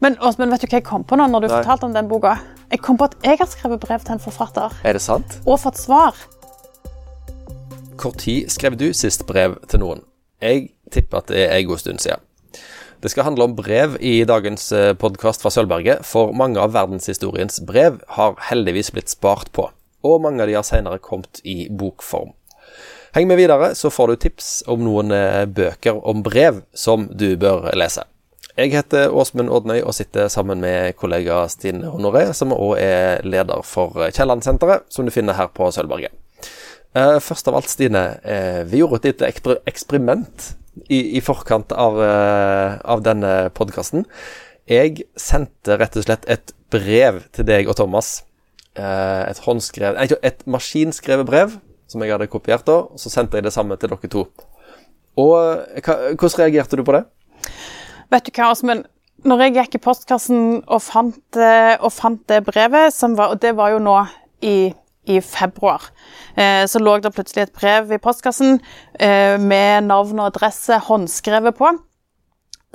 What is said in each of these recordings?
Men men, vet du hva jeg kom på nå når du Nei. fortalte om den boka? Jeg kom på at jeg har skrevet brev til en forfatter Er det sant? og fått svar. Når skrev du sist brev til noen? Jeg tipper at det er en god stund siden. Det skal handle om brev i dagens podkast fra Sølvberget, for mange av verdenshistoriens brev har heldigvis blitt spart på, og mange av de har senere kommet i bokform. Heng med videre, så får du tips om noen eh, bøker om brev som du bør lese. Jeg heter Åsmund Odnøy og sitter sammen med kollega Stine Honoré, som òg er leder for Kielland-senteret, som du finner her på Sølvberget. Eh, først av alt, Stine. eh, vi gjorde et lite eksperiment i, forkant av, eh, av denne podkasten. Jeg sendte rett og slett et brev til deg og Thomas. Et håndskrevet et maskinskrevet brev som jeg hadde kopiert, da, og så sendte jeg det samme til dere to. Og Hvordan reagerte du på det? Vet du hva, Åsmund? Når jeg gikk i postkassen og fant, og fant det brevet, som var, og det var jo nå i, i februar, eh, så lå det plutselig et brev i postkassen eh, med navn og adresse håndskrevet på.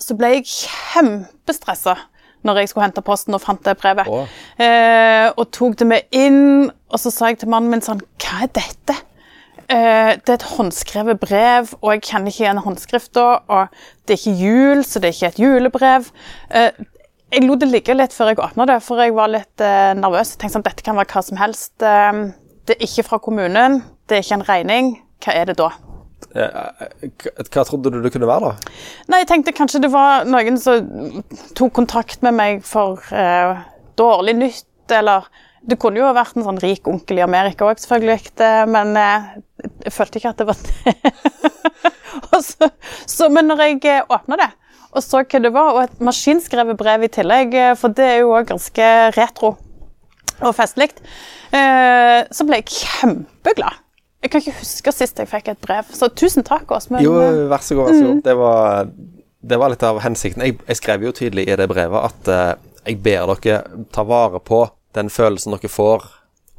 Så ble jeg kjempestressa når jeg skulle hente posten og fant det brevet. Eh, og tok det med inn, og så sa jeg til mannen min sånn Hva er dette? Eh, det er et håndskrevet brev, og jeg kjenner ikke igjen håndskrifta. Og det er ikke jul, så det er ikke et julebrev. Eh, jeg lot det ligge litt før jeg åpna det, for jeg var litt eh, nervøs. Jeg tenkte sånn, dette kan være hva som helst. Eh, det er ikke fra kommunen, det er ikke en regning. Hva er det da? Eh, Hva, hva trodde du det kunne være, da? Nei, jeg tenkte kanskje det var noen som tok kontakt med meg for eh, dårlig nytt, eller Det kunne jo vært en sånn rik onkel i Amerika òg, selvfølgelig, men eh, jeg følte ikke at det var det. Så, så, men når jeg eh, åpna det og så hva det var, og et maskinskrevet brev i tillegg, eh, for det er jo òg ganske retro og festlig, eh, så ble jeg kjempeglad. Jeg kan ikke huske sist jeg fikk et brev, så tusen takk, Åsmund. Jo, vær så god. vær så god. Det, var, det var litt av hensikten. Jeg, jeg skrev jo tydelig i det brevet at eh, jeg ber dere ta vare på den følelsen dere får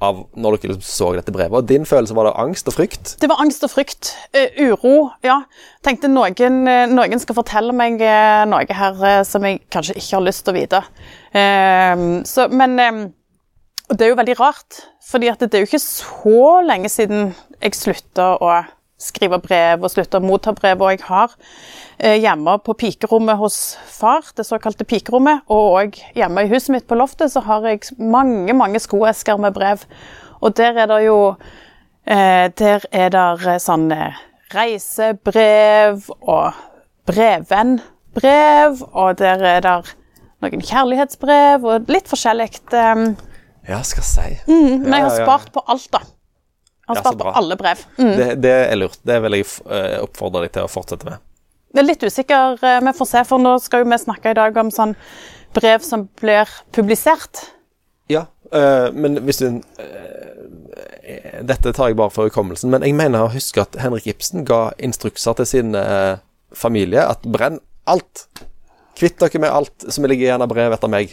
av når dere liksom så dette brevet. Og din følelse var det angst og frykt? Det var angst og frykt. Uh, uro, ja. Tenkte noen, eh, noen skal fortelle meg eh, noe her som jeg kanskje ikke har lyst til å vite. Uh, så, men eh, det er jo veldig rart, fordi det er jo ikke så lenge siden jeg slutta å skrive brev og slutte å motta brev, og jeg har eh, hjemme på pikerommet hos far, det såkalte pikerommet, og hjemme i huset mitt på loftet, så har jeg mange, mange skoesker med brev. Og der er det jo eh, Der er det eh, reisebrev og brevvennbrev, og der er det noen kjærlighetsbrev og litt forskjellig. Ja, skal si. men jeg har spart på alt, da. Så spart på alle brev. Mm. Det, det er lurt. Det vil jeg eh, oppfordre deg til å fortsette med. Det er litt usikker, eh, vi får se, for nå skal jo vi snakke i dag om sånn brev som blir publisert. Ja, øh, men hvis du øh, Dette tar jeg bare for hukommelsen, men jeg mener å huske at Henrik Ibsen ga instrukser til sin øh, familie at brenn alt. Kvitt dere med alt som ligger igjen av brev etter meg.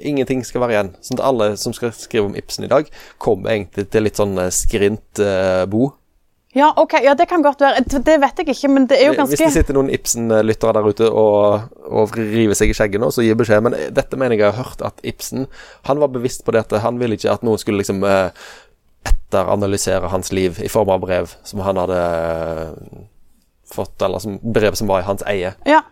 Ingenting skal være igjen. Sånn at alle som skal skrive om Ibsen i dag, kommer egentlig til litt sånn eh, skrint eh, bo. Ja, ok, ja, det kan godt være. Det vet jeg ikke, men det er jo ganske Hvis det sitter noen Ibsen-lyttere der ute og, og river seg i skjegget nå, så gi beskjed. Men dette mener jeg jeg har hørt at Ibsen Han var bevisst på dette. han ville ikke at noen skulle liksom eh, etteranalysere hans liv i form av brev som han hadde eh, fått, eller som brev som var i hans eie. Ja.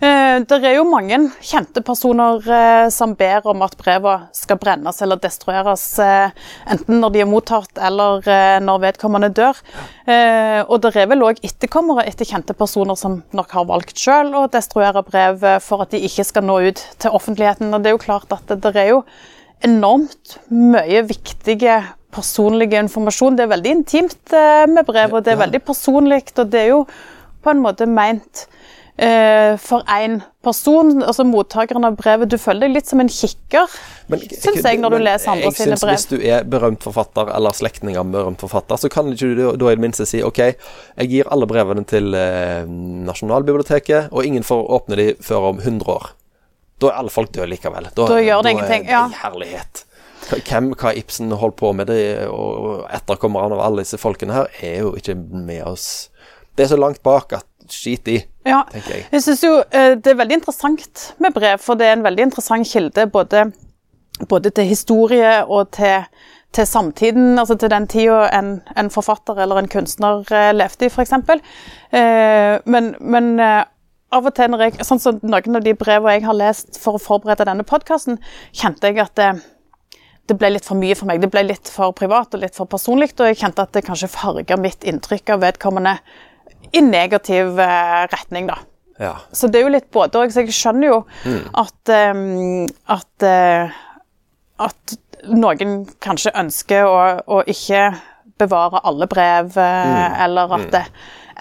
Eh, det er jo mange kjente personer eh, som ber om at brevene skal brennes eller destrueres, eh, enten når de er mottatt eller eh, når vedkommende dør. Eh, og det er vel òg etterkommere etter kjente personer som nok har valgt selv å destruere brev for at de ikke skal nå ut til offentligheten. Og det er jo klart at det, det er jo enormt mye viktige personlige informasjon. Det er veldig intimt eh, med brev, og det er veldig personlig, og det er jo på en måte meint eh, for én person, altså mottakeren av brevet. Du føler deg litt som en kikker, syns jeg, når du leser andre jeg sine synes brev. Hvis du er berømt forfatter, eller slektning av berømt forfatter, så kan ikke du da i det minste si OK, jeg gir alle brevene til eh, Nasjonalbiblioteket, og ingen får åpne de før om 100 år. Da er alle folk døde likevel. Da, Da gjør det er ingenting, det ja. Herlighet. Hvem, hva Ibsen holdt på med, det, og etterkommerne av alle disse folkene her, er jo ikke med oss. Det er så langt bak at skit i. Ja, tenker jeg. jeg synes jo eh, det er veldig interessant med brev, for det er en veldig interessant kilde både, både til historie og til, til samtiden, altså til den tida en, en forfatter eller en kunstner eh, levde i, f.eks. Eh, men men eh, av og til når jeg, sånn som Noen av de brevene jeg har lest for å forberede denne podkasten, kjente jeg at det, det ble litt for mye for meg. Det ble litt for privat og litt for personlig, og jeg kjente at det kanskje farga mitt inntrykk av vedkommende i negativ eh, retning, da. Ja. Så det er jo litt både òg. Så jeg skjønner jo at, um, at, uh, at noen kanskje ønsker å, å ikke bevare alle brev, mm. eller, at det,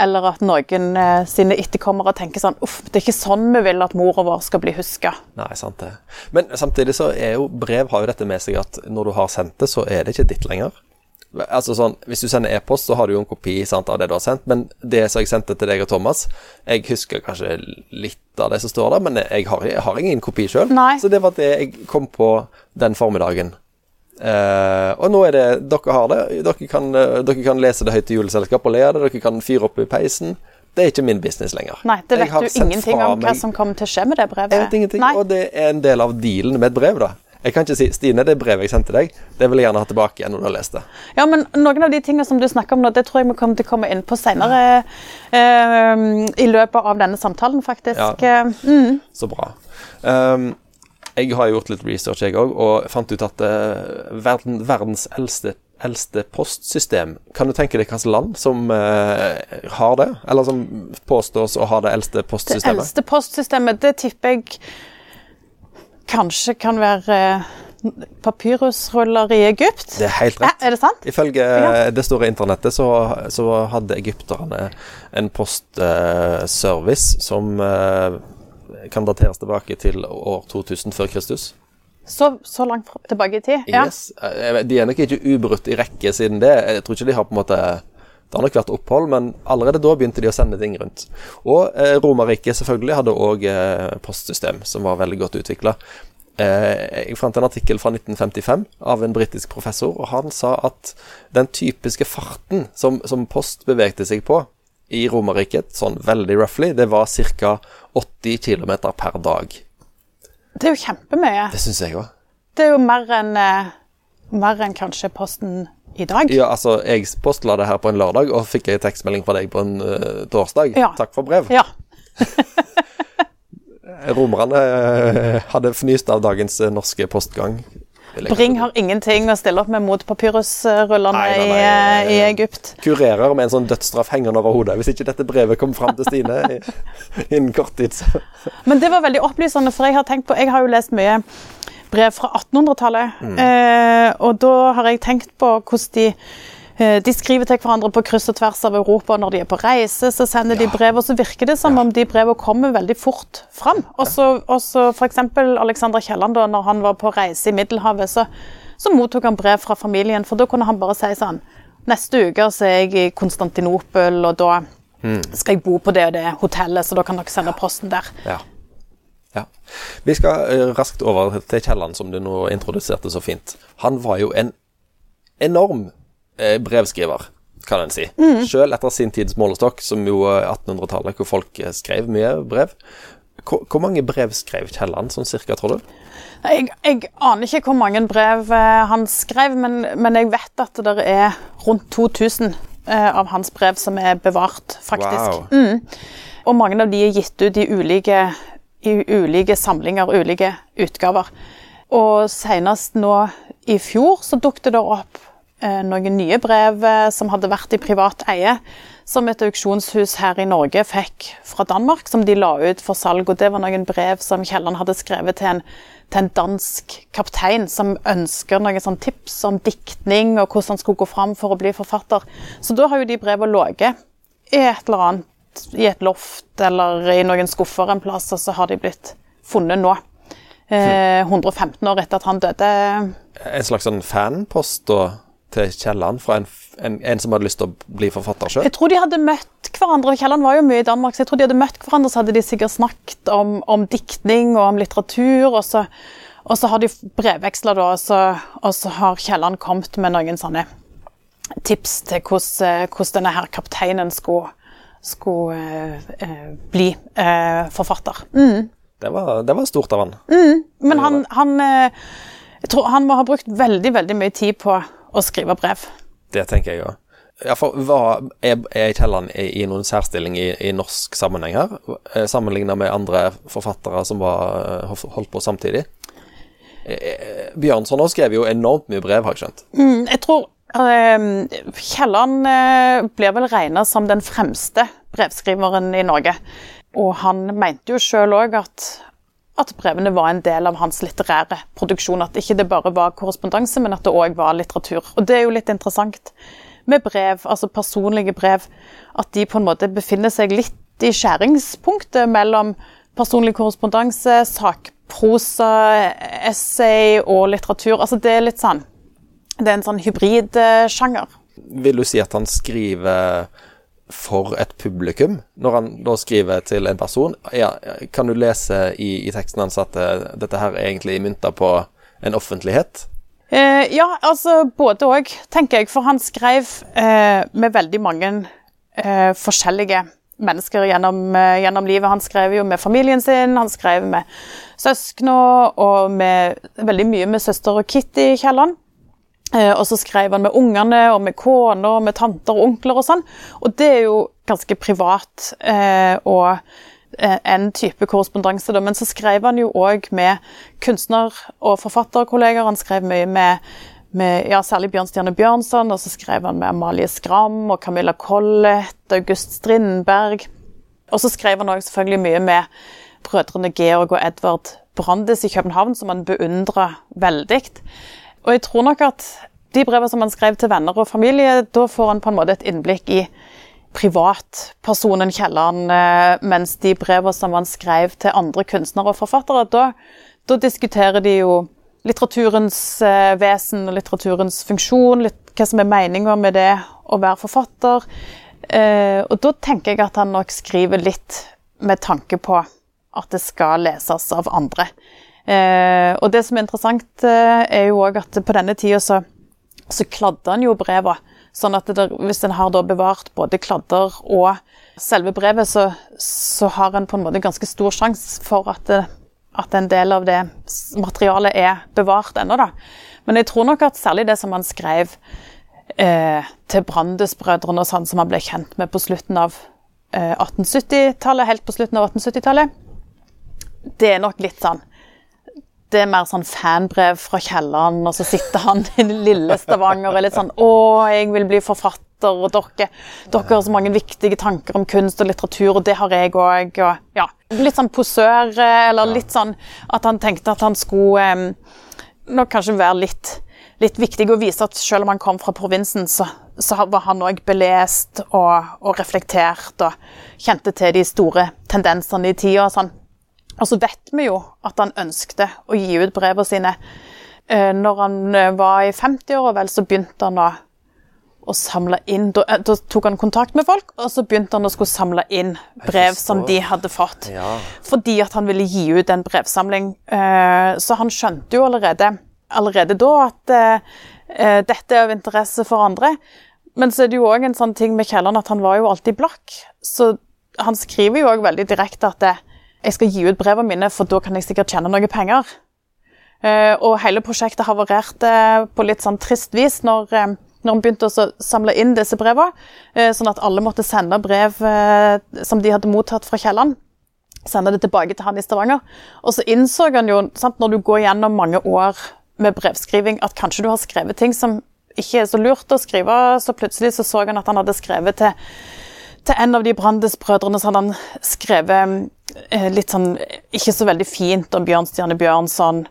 eller at noen eh, sine etterkommere tenker sånn Uff, det er ikke sånn vi vil at mora vår skal bli huska. Nei, sant det. Men samtidig så er jo brev har jo dette med seg at når du har sendt det, så er det ikke ditt lenger. Altså sånn, Hvis du sender e-post, så har du jo en kopi sant, av det du har sendt, men det som jeg sendte til deg og Thomas Jeg husker kanskje litt av det som står der, men jeg har, jeg har ingen kopi sjøl. Så det var det jeg kom på den formiddagen. Uh, og nå er det Dere har det. Dere kan, eh, dere kan lese det høyt til juleselskap og le av det. Dere kan fyre opp i peisen. Det er ikke min business lenger. Nei, det vet du ingenting om hva meg- som kommer til å skje med det brevet. Jeg vet ingenting, Nei. og det er en del av dealen med et brev, da. Jeg kan ikke si 'Stine, det brevet jeg sendte deg, det vil jeg gjerne ha tilbake igjen når du har lest det'. Ja, men noen av de tingene som du snakker om nå, det tror jeg vi kommer til å komme inn på senere eh, i løpet av denne samtalen, faktisk. Ja. Eh, Mm. Så bra. Um, jeg har gjort litt research, jeg òg, og fant ut at uh, verden, verdens eldste, eldste postsystem Kan du tenke deg hvilket land som uh, har det? Eller som påstås å ha det eldste postsystemet? Det eldste postsystemet, det tipper jeg kanskje kan være eh, papyrusruller i Egypt. Det er helt Ja, rett. er det sant? Ifølge Ja. det store internettet så, så hadde egypterne en postservice som eh, kan dateres tilbake til år 2000 før Kristus. Så, så langt tilbake i tid? Ja. Yes. Eh, De er nok ikke ubrutt i rekke siden det. Jeg tror ikke de har på en måte Det har nok vært opphold, men allerede da begynte de å sende ting rundt. Og eh, Romerriket selvfølgelig hadde òg eh, postsystem som var veldig godt utvikla. Eh, jeg fant en artikkel fra 1955 av en britisk professor, og han sa at den typiske farten som, som post bevegte seg på i Romerriket, sånn veldig roughly, det var ca. 80 km per dag. Det er jo kjempemye. Det syns jeg òg. Det er jo mer enn eh, mer enn kanskje Posten i dag. Ja, altså, jeg postla det her på en lørdag, og fikk jeg tekstmelding fra deg på en uh, torsdag. Ja. Takk for brev. Ja. Romerne uh, hadde fnyst av dagens uh, norske postgang. Bring har ingenting å stille opp med mot papyrusrullene i, i Egypt. Kurerer med en sånn dødsstraff hengende over hodet hvis ikke dette brevet kom fram til Stine innen kort tid. Så. Men det var veldig opplysende, for jeg har tenkt på Jeg har jo lest mye brev fra 1800-tallet, Mm. eh, og da har jeg tenkt på hvordan de eh, de skriver til hverandre på kryss og tvers av Europa. Når de er på reise, så sender de brev, og så virker det som om de brevene kommer veldig fort fram. Og så f.eks. for eksempel Alexander Kielland, da når han var på reise i Middelhavet, så, så mottok han brev fra familien, for da kunne han bare si sånn Neste uke så er jeg i Konstantinopel, og da Mm. skal jeg bo på det og det hotellet, så da kan dere sende posten der. Ja. Ja. Vi skal eh, raskt over til Kielland, som du nå introduserte så fint. Han var jo en enorm eh, brevskriver, kan en si. Mm. Selv etter sin tids målestokk, som jo er 1800-tallet, hvor folk eh, skrev mye brev. Hvor, hvor mange brev skrev Kielland, sånn cirka, tror du? Jeg, jeg aner ikke hvor mange brev eh, han skrev, men, men jeg vet at det er rundt 2000 eh, av hans brev som er bevart, faktisk. Wow. Og mange av de er gitt ut i ulike, i ulike samlinger, ulike utgaver. Og senest nå i fjor så dukket det opp eh, noen nye brev eh, som hadde vært i privat eie, som et auksjonshus her i Norge fikk fra Danmark, som de la ut for salg. Og det var noen brev som Kielland hadde skrevet til en, til en dansk kaptein som ønsker noen sånn tips om diktning og hvordan han skulle gå fram for å bli forfatter. Så da har jo de brevene ligget i et eller annet, i et loft eller i noen skuffer en plass, og så har de blitt funnet nå. Eh, 115 år etter at han døde. En slags sånn fanpost til Kielland fra en, en, en som hadde lyst til å bli forfatter sjøl? Jeg tror de hadde møtt hverandre. Kielland var jo mye i Danmark, så jeg tror de hadde møtt hverandre, så hadde de sikkert snakket om, om diktning og om litteratur, og så, og så har de brevveksla, da, og så, og så har Kielland kommet med noen sånne tips til hvordan, hvordan denne her kapteinen skulle, skulle eh, bli eh, forfatter. Mm. Det, var, det, var, stort av han. Mm. Men han, han, eh, jeg tror han må ha brukt veldig, veldig mye tid på å skrive brev. Det tenker jeg òg. Ja, for hva, er, er Kielland i, i, noen særstilling i, i norsk sammenheng her, sammenlignet sammenligna med andre forfattere som var, holdt på samtidig? Bjørnson skrev jo enormt mye brev, har jeg skjønt. Mm, jeg tror Kielland eh, blir vel regna som den fremste brevskriveren i Norge. Og han mente jo sjøl òg at, at, brevene var en del av hans litterære produksjon. At ikke det bare var korrespondanse, men at det òg var litteratur. Og det er jo litt interessant med brev, altså personlige brev, at de på en måte befinner seg litt i skjæringspunktet mellom personlig korrespondanse, sakprosa, essay og litteratur. Altså det er litt sånn det er en sånn hybridsjanger. Vil du si at han skriver for et publikum, når han da skriver til en person? Ja, kan du lese i, i, teksten hans at uh, dette her er egentlig mynta på en offentlighet? Eh, ja, altså både òg, tenker jeg. For han skrev eh, med veldig mange eh, forskjellige mennesker gjennom, eh, gjennom, livet. Han skrev jo med familien sin, han skrev med søsknene og med, veldig mye med søster og Kitty Kielland. Eh, og så skrev han med ungene og med kona og med tanter og onkler og sånn. Og det er jo ganske privat eh, og eh, en type korrespondanse, Men så skrev han jo òg med kunstner- og forfatterkolleger. Han skrev mye med, med ja, særlig Bjørnstjerne Bjørnson, og så skrev han med Amalie Skram og Camilla Collett, August Strindberg. Og så skrev han òg selvfølgelig mye med brødrene Georg og Edvard Brandes i København, som han beundra veldig. Og jeg tror nok at de brevene som han skrev til venner og familie, da får han på en måte et innblikk i privatpersonen Kielland, eh, mens de brevene som han skrev til andre kunstnere og forfattere, da, da diskuterer de jo litteraturens eh, vesen og litteraturens funksjon, litt, hva som er meninga med det å være forfatter. Eh, og da tenker jeg at han nok skriver litt med tanke på at det skal leses av andre. Eh, og det som er interessant, eh, er jo òg at på denne tida så, så kladde han jo breva. Sånn at der, hvis en har bevart både kladder og selve brevet, så, så har en på en måte ganske stor sjanse for at, det, at, en del av det materialet er bevart ennå, da. Men jeg tror nok at særlig det som han skrev eh, til Brandesbrødrene sånn, som han ble kjent med på slutten av eh, 1870-tallet, helt på slutten av 1870-tallet, det er nok litt sånn det er mer sånn fanbrev fra kjelleren, og så sitter han i lille Stavanger og er litt sånn 'Å, jeg vil bli forfatter', og dere, dere har så mange viktige tanker om kunst og litteratur, og det har jeg òg. Ja, litt sånn posør, eller litt sånn at han tenkte at han skulle eh, nok kanskje være litt, litt viktig å vise at selv om han kom fra provinsen, så, så var han òg belest og, og, reflektert og kjente til de store tendensene i tida. Sånn. Og så vet vi jo at han ønskte å gi ut brevene sine. Eh, når han eh, var i 50-åra, vel, så begynte han å, å samle inn da, eh, da, tok han kontakt med folk, og så begynte han å skulle samle inn brev som de hadde fått. Ja. Fordi at han ville gi ut en brevsamling. Så han skjønte jo allerede, allerede da at dette er av interesse for andre. Men så er det jo òg en sånn ting med Kielland at han var jo alltid blakk. Så han skriver jo òg veldig direkte at det, jeg skal gi ut brevene mine, for da kan jeg sikkert tjene noen penger. Uh, og hele prosjektet havarerte på litt sånn trist vis når, uh, når han begynte å samle inn disse brevene. Sånn at alle måtte sende brev som de hadde mottatt fra Kielland. Sende det tilbake til han i Stavanger. Og så innså han jo, sant, når du går gjennom mange år med brevskriving, at kanskje du har skrevet ting som ikke er så lurt å skrive. Så plutselig så, så han at han hadde skrevet til til en av de Brandes-brødrene så hadde han skrevet eh, litt sånn ikke så veldig fint om Bjørnstjerne Bjørnson.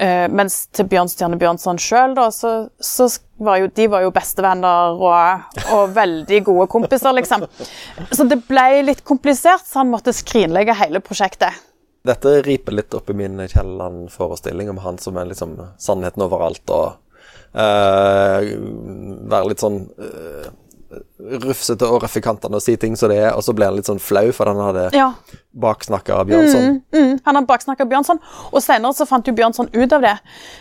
Uh, mens til Bjørnstjerne Bjørnson sjøl, da, så, så, var jo de var jo bestevenner og, og veldig gode kompiser, liksom. Så det ble litt komplisert, så han måtte skrinlegge hele prosjektet. Dette riper litt opp i min Kielland-forestilling om han som er liksom sannheten overalt og uh, være litt sånn uh, rufsete og røff i kantene og si ting som det er, og så ble han litt sånn flau fordi han hadde Ja. baksnakka Bjørnson. Mm, han har baksnakka Bjørnson, og senere så fant jo Bjørnson ut av det.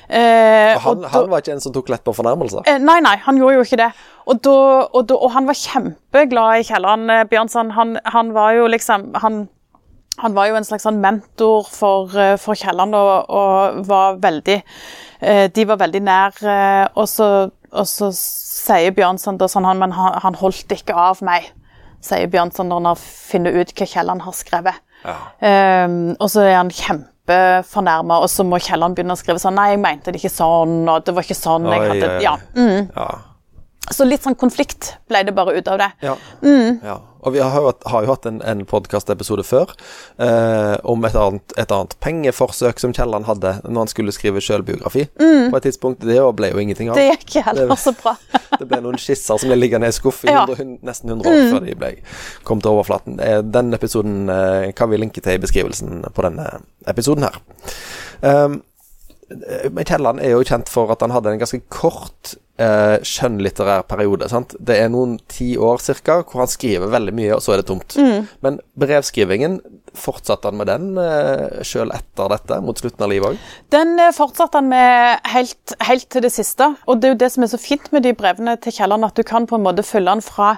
Eh, Og han, og da- han var ikke en som tok lett på fornærmelser. Eh, nei, nei, han gjorde jo ikke det. Og, da, og, da, og han var kjempeglad i Kielland, eh, Bjørnson. Han, han var jo liksom han, han var jo en slags sånn mentor for, eh, for Kielland og, og var veldig eh, De var veldig nær. Og så, og så sier Bjørn Sander sånn han, Men han, han holdt ikke av meg, sier Bjørnson når han funnet ut hva Kielland har skrevet. Um, og så er han kjempefornærma, og så må Kielland begynne å skrive sånn Nei, jeg mente det ikke sånn, og det var ikke sånn jeg hadde. Ja. Mm. Ja. Så litt sånn konflikt ble det bare ut av det. Ja. Mm. ja. Og vi har, jo har jo hatt en, en podkastepisode før eh, om et annet, et annet pengeforsøk som Kielland hadde når han skulle skrive sjølbiografi. På et tidspunkt. Det ble jo ingenting av. Mm. Det gikk heller Det- så bra. Det ble noen skisser som ble liggende i skuff i Ja. Mm. 100, nesten 100 år før de ble, kom til overflaten. Eh, Den episoden eh, kan vi linke til i beskrivelsen på denne episoden her. Um, Kielland er jo kjent for at han hadde en ganske kort eh, skjønnlitterær periode. sant? Det er noen ti år cirka, hvor han skriver veldig mye, og så er det tomt. Men brevskrivingen, fortsatte han med den eh, sjøl etter dette, mot slutten av livet òg? Den eh, fortsatte han med helt, helt til det siste. Og det er jo det som er så fint med de brevene til Kielland, at du kan på en måte følge han fra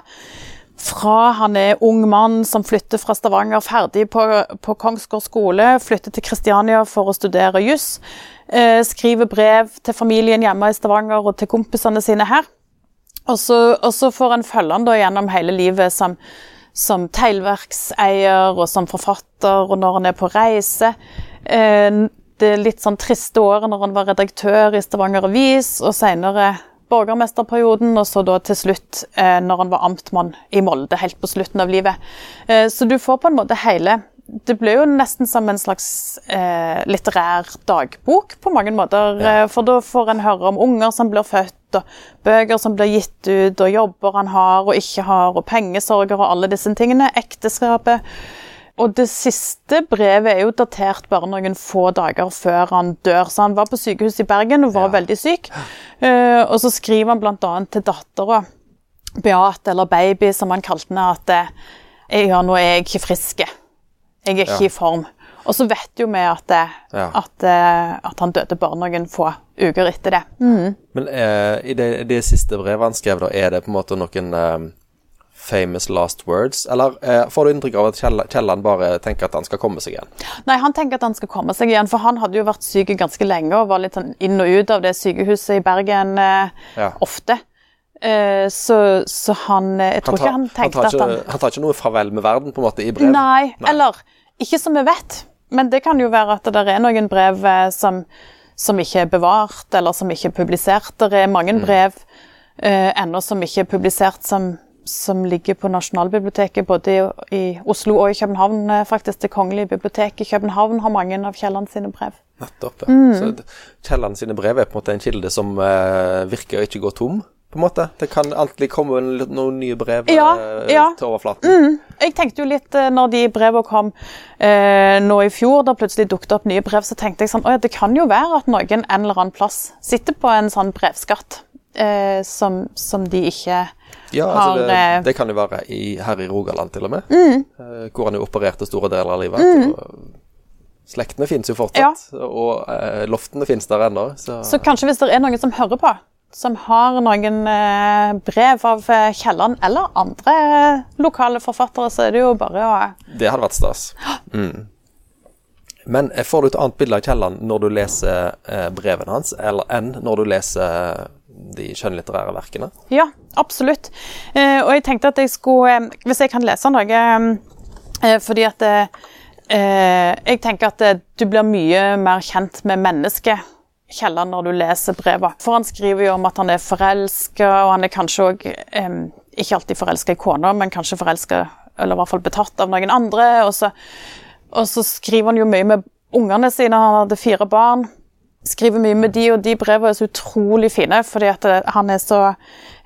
fra han er ung mann som flytter fra Stavanger, ferdig på, på Kongsgård skole, flytter til Kristiania for å studere juss. Eh, skriver brev til familien hjemme i Stavanger og til kompisene sine her. Og så, og så får en følge han da gjennom hele livet som, som teglverkseier og som forfatter, og når han er på reise. Eh, det litt sånn triste året når han var redaktør i Stavanger Avis, og senere borgermesterperioden, og så da til slutt eh, når han var amtmann i Molde, helt på slutten av livet. Så du får på en måte hele Det ble jo nesten som en slags eh, litterær dagbok på mange måter. Ja. Eh, for da får en høre om unger som blir født, og bøker som blir gitt ut, og jobber han har og ikke har, og pengesorger og alle disse tingene. Ekteskapet. Og det siste brevet er jo datert bare noen få dager før han dør. Så han var på sykehus i Bergen og var Ja. veldig syk. Eh, og så skriver han bl.a. til dattera, Beate, eller Baby, som han kalte henne, at eh, ja, nå er jeg ikke frisk. Jeg er ikke Ja. i form. Og så vet jo vi at, det, Ja. at, eh, at han døde bare noen få uker etter det. Mm. Men eh, i det, det siste brevet han skrev, da, er det på en måte noen eh, famous last words? Eller eh, får du inntrykk av at Kielland bare tenker at han skal komme seg igjen? Nei, han tenker at han skal komme seg igjen, for han hadde jo vært syk ganske lenge og var litt sånn inn og ut av det sykehuset i Bergen eh, Ja. ofte. Eh, så, så han eh, Jeg tror ikke han tenkte tar at han han tar ikke noe farvel med verden, på en måte, i brev? Nei, eller ikke som vi vet. Men det kan jo være at det er noen brev eh, som, som ikke er bevart, eller som ikke er publisert. Det er mange brev eh, ennå som ikke er publisert, som, som ligger på Nasjonalbiblioteket, både i, i Oslo og i København. faktisk Det Kongelige biblioteket i København har mange av Kielland sine brev. Nettopp. ja. Mm. Så Kielland sine brev er på en måte en kilde som uh, virker å ikke gå tom, på en måte. Det kan alltid komme noen nye brev Ja, eh, ja. til overflaten. Jeg tenkte jo litt eh, når de brevene kom eh, nå i fjor, da plutselig dukket opp nye brev, så tenkte jeg sånn Å ja, det kan jo være at noen en eller annen plass sitter på en sånn brevskatt eh, som, som de ikke Ja, altså det, eh, det kan jo være i, her i Rogaland til og med, Mm. eh, hvor han jo opererte store deler av livet. Og Slektene finnes jo fortsatt, og eh, loftene finnes der ennå. Så, Så kanskje hvis det er noen som hører på, som har noen eh, brev av eh, Kielland eller andre eh, lokale forfattere, så er det jo bare å det hadde vært stas. Mm. Men får du et annet bilde av Kielland når du leser brevene hans, eller enn når du leser de skjønnlitterære verkene? Ja, absolutt. Og jeg tenkte at jeg skulle Hvis jeg kan lese noe Fordi at Jeg tenker at du blir mye mer kjent med mennesket Kielland når du leser brevet. For han skriver jo om at han er forelska, og han er kanskje òg eh, Ikke alltid forelska i kona, men kanskje forelska, eller i hvert fall betatt av noen andre. Og så, og så skriver han jo mye med ungene sine. Han hadde fire barn skriver mye med de, og de brevene er så utrolig fine, fordi at eh, han er så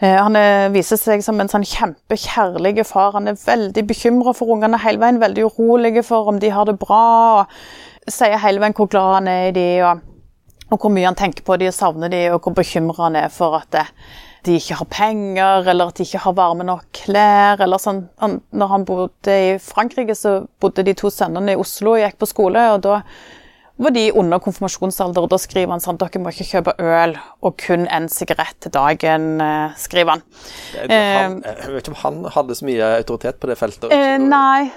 eh, Han er, viser seg som en sånn kjempekjærlig far. Han er veldig bekymra for ungene hele veien, veldig urolig for om de har det bra, og sier hele veien hvor glad han er i de, og, og hvor mye han tenker på de og savner de, og hvor bekymra han er for at, det, de ikke har penger, eller at de ikke har varme nok klær. eller sånn. Han, når han bodde i Frankrike, så bodde de to sønnene i Oslo og gikk på skole. og da var de under konfirmasjonsalder, og da skriver han sånn dere må ikke kjøpe øl og kun en sigarett til dagen, eh, skriver han. Han, jeg vet ikke om han hadde så mye autoritet på det feltet. Eh, nei.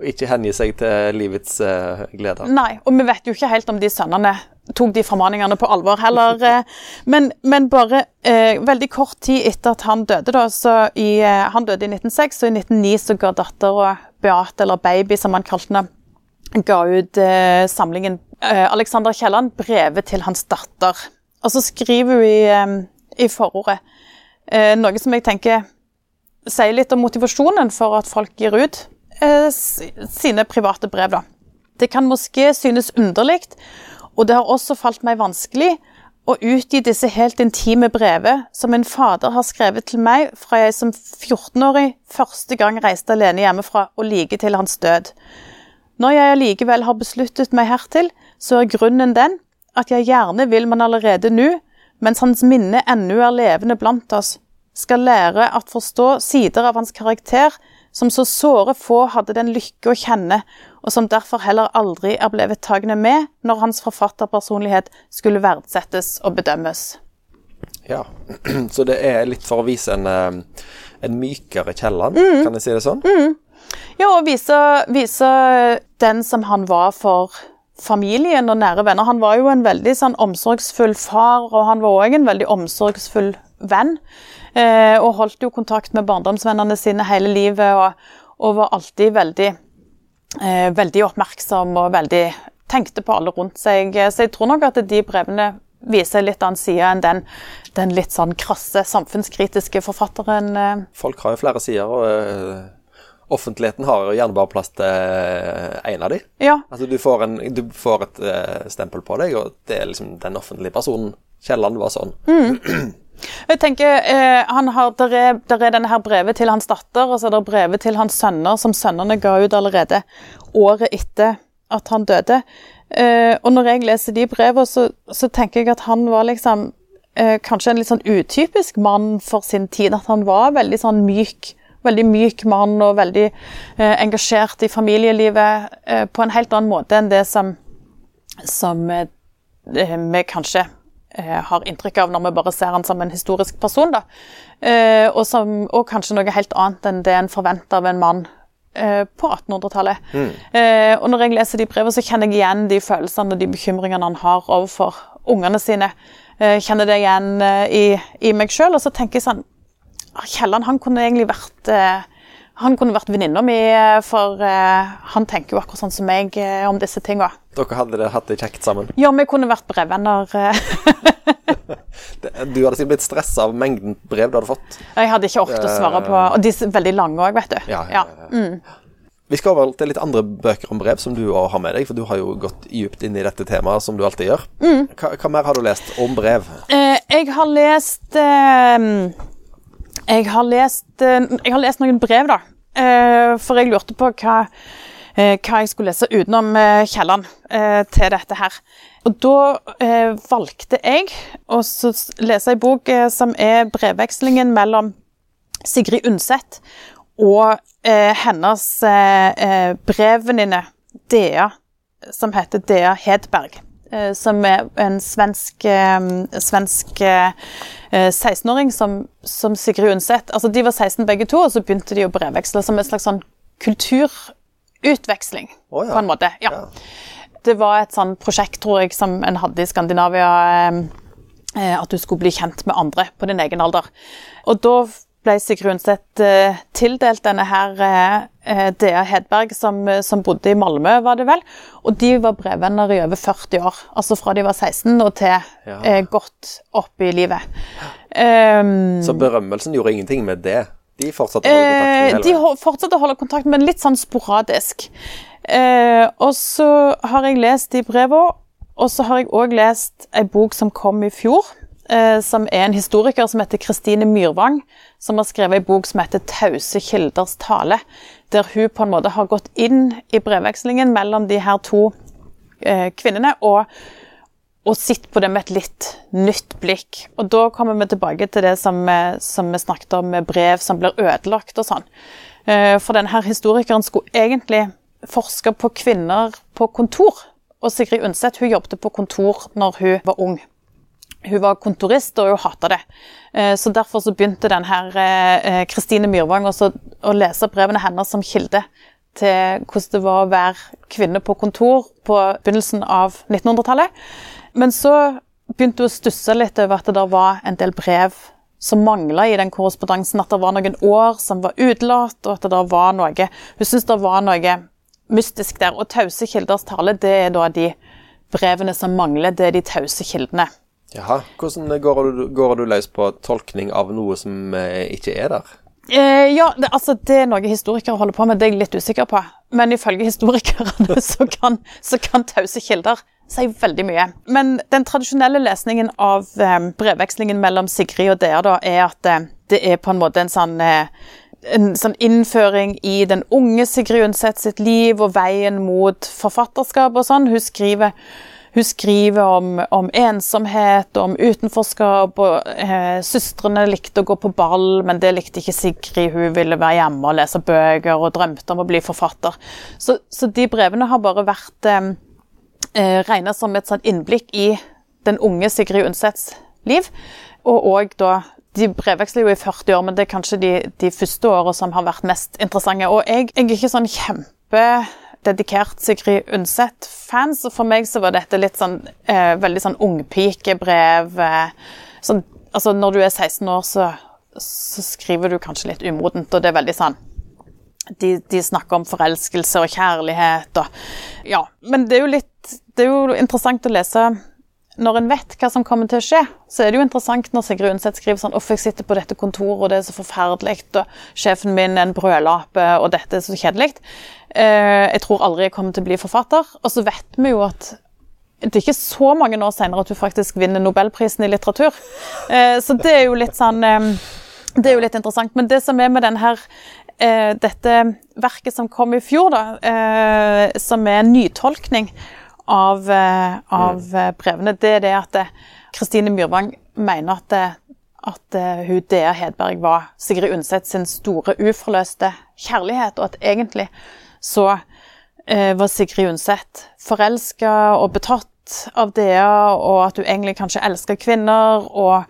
Og ikke hengi seg til livets uh, gleder. Nei, og vi vet jo ikke helt om de sønnene tok de formaningene på alvor heller. Eh, men, men bare eh, veldig kort tid etter at han døde, da, så i, eh, han døde i 1906, og i 1909 så ga dattera Beate, eller Baby som han kalte henne, ga ut eh, samlingen eh, Alexander Kielland, 'Brevet til hans datter'. Og så skriver hun i, eh, i forordet noe som jeg tenker sier litt om motivasjonen for at folk gir ut sine private brev. da. Det kan måske synes underlig og det har også falt meg vanskelig å utgi disse helt intime brevet som en fader har skrevet til meg fra jeg som 14-årig første gang reiste alene hjemmefra og like til hans død. Når jeg allikevel har besluttet meg hertil, så er grunnen den at jeg gjerne vil man allerede nå, mens hans minne ennå er levende blant oss, skal lære at forstå sider av hans karakter som så såre få hadde den lykke å kjenne, og som derfor heller aldri er blevet tagende med når hans forfatterpersonlighet skulle verdsettes og bedømmes. Ja, så det er litt for å vise en, eh, en mykere Kielland, mm. kan jeg si det sånn? Mm. Ja, og vise, vise, den som han var for familien og nære venner. Han var jo en veldig sånn omsorgsfull far, og han var òg en veldig omsorgsfull venn. Eh, og holdt jo kontakt med barndomsvennene sine hele livet, og, og var alltid veldig, eh, veldig oppmerksom og veldig tenkte på alle rundt seg. Så jeg tror nok at de brevene viser litt annen side enn den, den, litt sånn krasse, samfunnskritiske forfatteren. Eh. Folk har jo flere sider. og... Offentligheten har gjerne bare plass til én av dem. Ja. Altså, du får, en, du får et stempel på deg, og det er liksom den offentlige personen. Kielland var sånn. Mm. Jeg tenker, eh, har, der er, der er denne her brevet til hans datter, og så er det brevet til hans sønner, som sønnene ga ut allerede året etter at han døde. Eh, og når jeg leser de brevene, så, så, tenker jeg at han var liksom eh, kanskje en litt sånn utypisk mann for sin tid. At han var veldig sånn myk. Veldig myk mann og veldig eh, engasjert i familielivet eh, på en helt annen måte enn det som, som eh, vi kanskje har inntrykk av når vi bare ser han som en historisk person. da. Eh, og, som, og kanskje noe helt annet enn det en forventer av en mann eh, på 1800-tallet. Mm. og når jeg leser de brevene, så kjenner jeg igjen de følelsene og de bekymringene han har overfor ungene sine. kjenner det igjen i, i meg sjøl. Og så tenker jeg sånn ah, Kielland han kunne egentlig vært han kunne vært venninna mi, for uh, han tenker jo akkurat sånn som meg uh, om disse tinga. Dere hadde det, hatt det kjekt sammen? Ja, vi kunne vært brevvenner. du hadde sikkert blitt stressa av mengden brev du hadde fått? Jeg hadde ikke orket å svare på Og de er veldig lange òg, vet du. Ja, ja, ja. Mm. Vi skal over til litt andre bøker om brev som du har med deg, for du har jo gått dypt inn i dette temaet, som du alltid gjør. Mm. Hva, hva, mer har du lest om brev? Eh, jeg har lest eh, jeg, har lest eh, jeg har lest noen brev, da. Eh, for jeg lurte på hva Eh, hva jeg skulle lese utenom Kielland til dette her. Og da valgte jeg å lese ei bok som er brevvekslingen mellom Sigrid Undset og hennes brevvenninne Dea, som heter Dea Hedberg som er en svensk, svensk 16-åring som, som, Sigrid Undset altså De var 16 begge to, og så begynte de å brevveksle som en slags sånn kulturutveksling, oh, ja. på en måte. Ja. ja. Det var et sånn prosjekt, tror jeg, som en hadde i Skandinavia. Eh, eh, at du skulle bli kjent med andre på din egen alder. Og da ble Sigrid Undset eh, tildelt denne her eh, Dea Hedberg, som, som, bodde i Malmö, var det vel. Og de var brevvenner i over 40 år. Altså fra de var 16 og til ja. eh, godt opp i livet. Um, Så berømmelsen gjorde ingenting med det? De fortsatte å holde kontakt? Eh, de fortsatte å holde kontakt, men litt sånn sporadisk. Eh, og så har jeg lest de brevene, og så har jeg òg lest ei bok som kom i fjor. Eh, som er en historiker som heter Kristine Myrvang, som har skrevet en bok som heter 'Tause kilders tale'. Der hun på en måte har gått inn i brevvekslingen mellom de her to eh, kvinnene og og sett på det med et litt nytt blikk. Og da kommer vi tilbake til det som, som vi snakket om med brev som blir ødelagt og sånn. Eh, for denne historikeren skulle egentlig forske på kvinner på kontor. Og Sigrid Undset hun jobbet på kontor når hun var ung. Hun var kontorist, og hun hata det. Eh, så Derfor så begynte den Kristine Myrvang også å lese brevene hennes som kilde til hvordan det var å være kvinne på kontor på begynnelsen av 1900-tallet. Men så begynte hun å stusse litt over at det var en del brev som mangla i den korrespondansen. At det var noen år som var utelatt, og at det var noe Hun syntes det var noe mystisk der. Og tause kilders tale, det er da de brevene som mangler. Det er de tause kildene. Jaha. Hvordan går du, går du løs på tolkning av noe som eh, ikke er der? Eh, ja, det, altså, det er noe historikere holder på med, det er jeg litt usikker på. Men ifølge historikerne så kan, kan tause kilder si veldig mye. Men den tradisjonelle lesningen av eh, brevvekslingen mellom Sigrid og Dea da, er at eh, det er på en måte en sånn eh, en sånn innføring i den unge Sigrid Undset sitt liv og veien mot forfatterskap og sånn. Hun skriver hun skriver om, om ensomhet om utenforskap. og eh, Søstrene likte å gå på ball, men det likte ikke Sigrid. Hun ville være hjemme og lese bøker og drømte om å bli forfatter. Så, så de brevene har bare vært eh, eh regna som et sånt innblikk i den unge Sigrid Undsets liv. Og òg da de brevveksler jo i 40 år, men det er kanskje de, de første åra som har vært mest interessante. Og jeg, jeg er ikke sånn kjempe dedikert Sigrid Undset-fans. Og for meg så var dette litt sånn eh, veldig sånn ungpikebrev. Eh, sånn, altså når du er 16 år, så, så, skriver du kanskje litt umodent, og det er veldig sånn de, de, snakker om forelskelse og kjærlighet og Ja. Men det er jo litt Det er jo interessant å lese når en vet hva som kommer til å skje, så er det jo interessant når Sigrid Undset skriver sånn 'Uff, jeg sitter på dette kontoret, og det er så forferdelig', og 'sjefen min er en brødlape, og dette er så kjedelig'. Eh, jeg tror aldri jeg kommer til å bli forfatter. Og så vet vi jo at det er ikke så mange år senere at du faktisk vinner nobelprisen i litteratur. Eh, så det er jo litt sånn eh, Det er jo litt interessant. Men det som er med den her dette verket som kom i fjor, da, som er en nytolkning av, eh, av mm. brevene, det er det at eh, Kristine Myrvang mener at, eh, at hun Dea Hedberg var Sigrid Undset sin store uforløste kjærlighet, og at egentlig så eh, var Sigrid Undset forelska og betatt av Dea, og at hun egentlig kanskje elska kvinner, og